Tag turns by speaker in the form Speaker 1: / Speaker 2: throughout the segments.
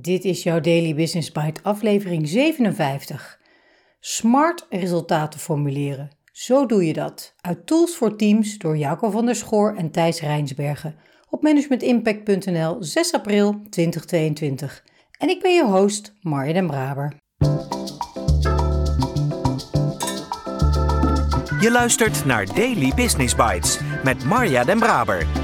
Speaker 1: Dit is jouw Daily Business Bite aflevering 57. Smart resultaten formuleren. Zo doe je dat. Uit Tools voor Teams door Jacob van der Schoor en Thijs Rijnsbergen op managementimpact.nl 6 april 2022. En ik ben je host Marja den Braber.
Speaker 2: Je luistert naar Daily Business Bites met Marja den Braber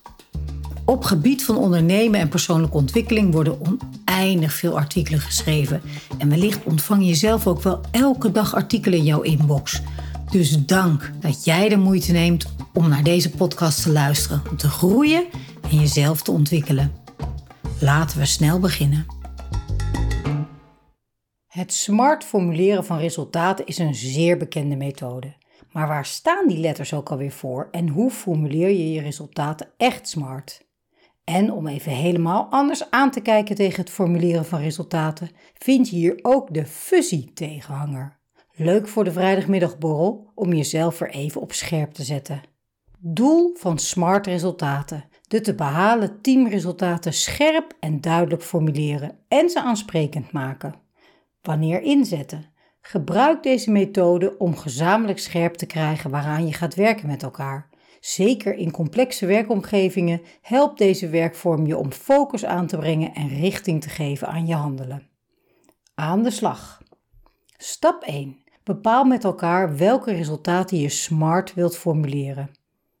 Speaker 1: Op gebied van ondernemen en persoonlijke ontwikkeling worden oneindig veel artikelen geschreven. En wellicht ontvang je zelf ook wel elke dag artikelen in jouw inbox. Dus dank dat jij de moeite neemt om naar deze podcast te luisteren, om te groeien en jezelf te ontwikkelen. Laten we snel beginnen. Het smart formuleren van resultaten is een zeer bekende methode. Maar waar staan die letters ook alweer voor en hoe formuleer je je resultaten echt smart? En om even helemaal anders aan te kijken tegen het formuleren van resultaten, vind je hier ook de fuzzy-tegenhanger. Leuk voor de vrijdagmiddagborrel om jezelf er even op scherp te zetten. Doel van smart resultaten: de te behalen teamresultaten scherp en duidelijk formuleren en ze aansprekend maken. Wanneer inzetten? Gebruik deze methode om gezamenlijk scherp te krijgen waaraan je gaat werken met elkaar. Zeker in complexe werkomgevingen helpt deze werkvorm je om focus aan te brengen en richting te geven aan je handelen. Aan de slag. Stap 1. Bepaal met elkaar welke resultaten je SMART wilt formuleren.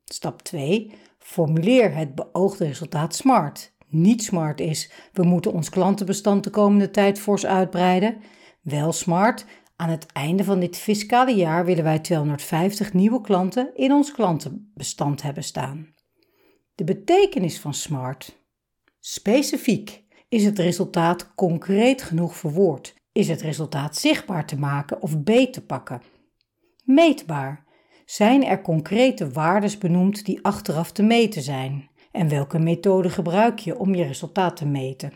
Speaker 1: Stap 2. Formuleer het beoogde resultaat SMART. Niet SMART is, we moeten ons klantenbestand de komende tijd fors uitbreiden. Wel SMART, aan het einde van dit fiscale jaar willen wij 250 nieuwe klanten in ons klantenbestand hebben staan. De betekenis van SMART. Specifiek. Is het resultaat concreet genoeg verwoord? Is het resultaat zichtbaar te maken of beet te pakken? Meetbaar. Zijn er concrete waardes benoemd die achteraf te meten zijn? En welke methode gebruik je om je resultaat te meten?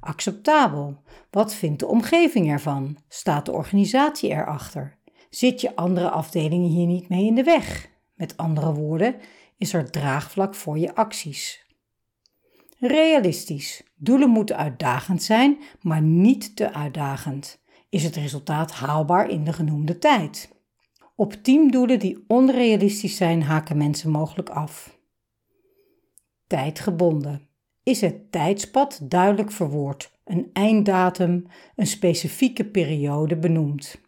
Speaker 1: Acceptabel. Wat vindt de omgeving ervan? Staat de organisatie erachter? Zit je andere afdelingen hier niet mee in de weg? Met andere woorden, is er draagvlak voor je acties. Realistisch. Doelen moeten uitdagend zijn, maar niet te uitdagend. Is het resultaat haalbaar in de genoemde tijd? Op teamdoelen die onrealistisch zijn, haken mensen mogelijk af. Tijdgebonden is het tijdspad duidelijk verwoord, een einddatum, een specifieke periode benoemd.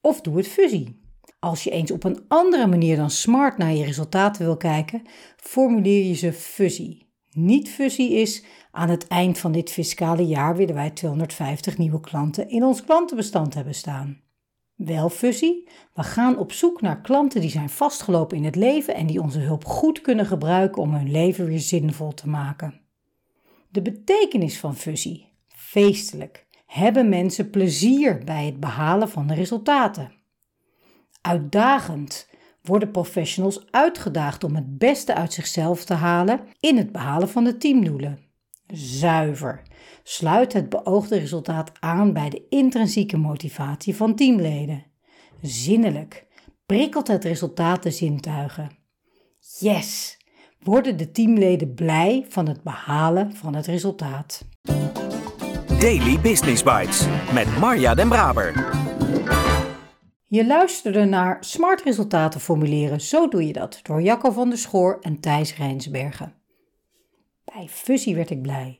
Speaker 1: Of doe het fusie. Als je eens op een andere manier dan smart naar je resultaten wil kijken, formuleer je ze fusie. Niet fusie is, aan het eind van dit fiscale jaar willen wij 250 nieuwe klanten in ons klantenbestand hebben staan. Wel fusie, we gaan op zoek naar klanten die zijn vastgelopen in het leven en die onze hulp goed kunnen gebruiken om hun leven weer zinvol te maken. De betekenis van fusie. Feestelijk. Hebben mensen plezier bij het behalen van de resultaten? Uitdagend. Worden professionals uitgedaagd om het beste uit zichzelf te halen in het behalen van de teamdoelen? Zuiver. Sluit het beoogde resultaat aan bij de intrinsieke motivatie van teamleden. Zinnelijk. Prikkelt het resultaat de zintuigen? Yes! worden de teamleden blij van het behalen van het resultaat.
Speaker 2: Daily Business Bites met Marja Den Braber.
Speaker 1: Je luisterde naar Smart Resultaten formuleren. Zo doe je dat door Jacco van der Schoor en Thijs Rijnsbergen. Bij fusie werd ik blij.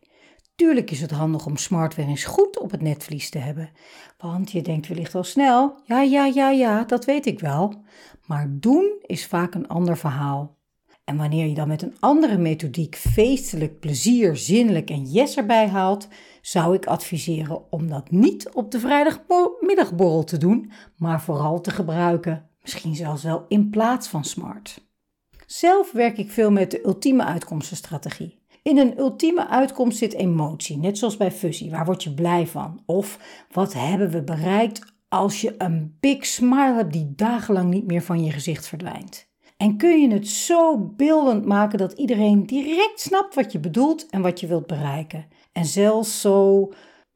Speaker 1: Tuurlijk is het handig om smart weer eens goed op het netvlies te hebben. Want je denkt wellicht al snel: ja, ja, ja, ja, dat weet ik wel. Maar doen is vaak een ander verhaal. En wanneer je dan met een andere methodiek feestelijk, plezier, zinnelijk en yes erbij haalt, zou ik adviseren om dat niet op de vrijdagmiddagborrel te doen, maar vooral te gebruiken, misschien zelfs wel in plaats van smart. Zelf werk ik veel met de ultieme uitkomstenstrategie. In een ultieme uitkomst zit emotie, net zoals bij fusie. Waar word je blij van? Of wat hebben we bereikt als je een big smile hebt die dagenlang niet meer van je gezicht verdwijnt. En kun je het zo beeldend maken dat iedereen direct snapt wat je bedoelt en wat je wilt bereiken. En zelfs zo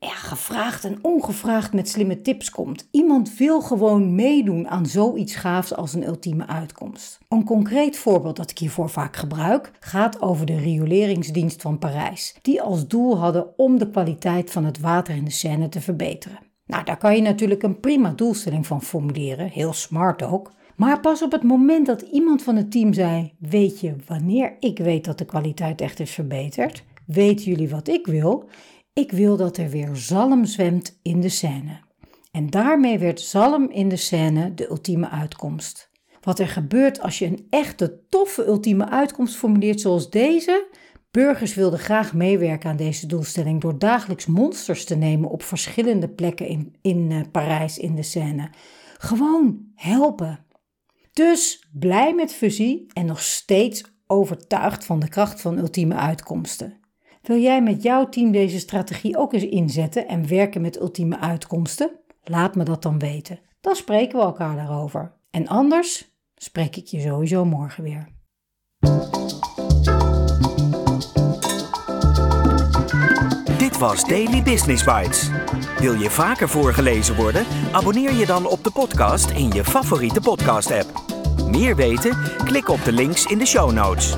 Speaker 1: ja, gevraagd en ongevraagd met slimme tips komt. Iemand wil gewoon meedoen aan zoiets gaafs als een ultieme uitkomst. Een concreet voorbeeld dat ik hiervoor vaak gebruik gaat over de rioleringsdienst van Parijs, die als doel hadden om de kwaliteit van het water in de Seine te verbeteren. Nou, daar kan je natuurlijk een prima doelstelling van formuleren, heel smart ook. Maar pas op het moment dat iemand van het team zei: Weet je wanneer ik weet dat de kwaliteit echt is verbeterd? Weten jullie wat ik wil? Ik wil dat er weer zalm zwemt in de Seine. En daarmee werd zalm in de Seine de ultieme uitkomst. Wat er gebeurt als je een echte toffe ultieme uitkomst formuleert zoals deze. Burgers wilden graag meewerken aan deze doelstelling door dagelijks monsters te nemen op verschillende plekken in, in uh, Parijs in de Seine. Gewoon helpen. Dus blij met fusie en nog steeds overtuigd van de kracht van ultieme uitkomsten. Wil jij met jouw team deze strategie ook eens inzetten en werken met ultieme uitkomsten? Laat me dat dan weten. Dan spreken we elkaar daarover. En anders spreek ik je sowieso morgen weer.
Speaker 2: Dit was Daily Business Bites. Wil je vaker voorgelezen worden? Abonneer je dan op de podcast in je favoriete podcast-app. Meer weten? Klik op de links in de show notes.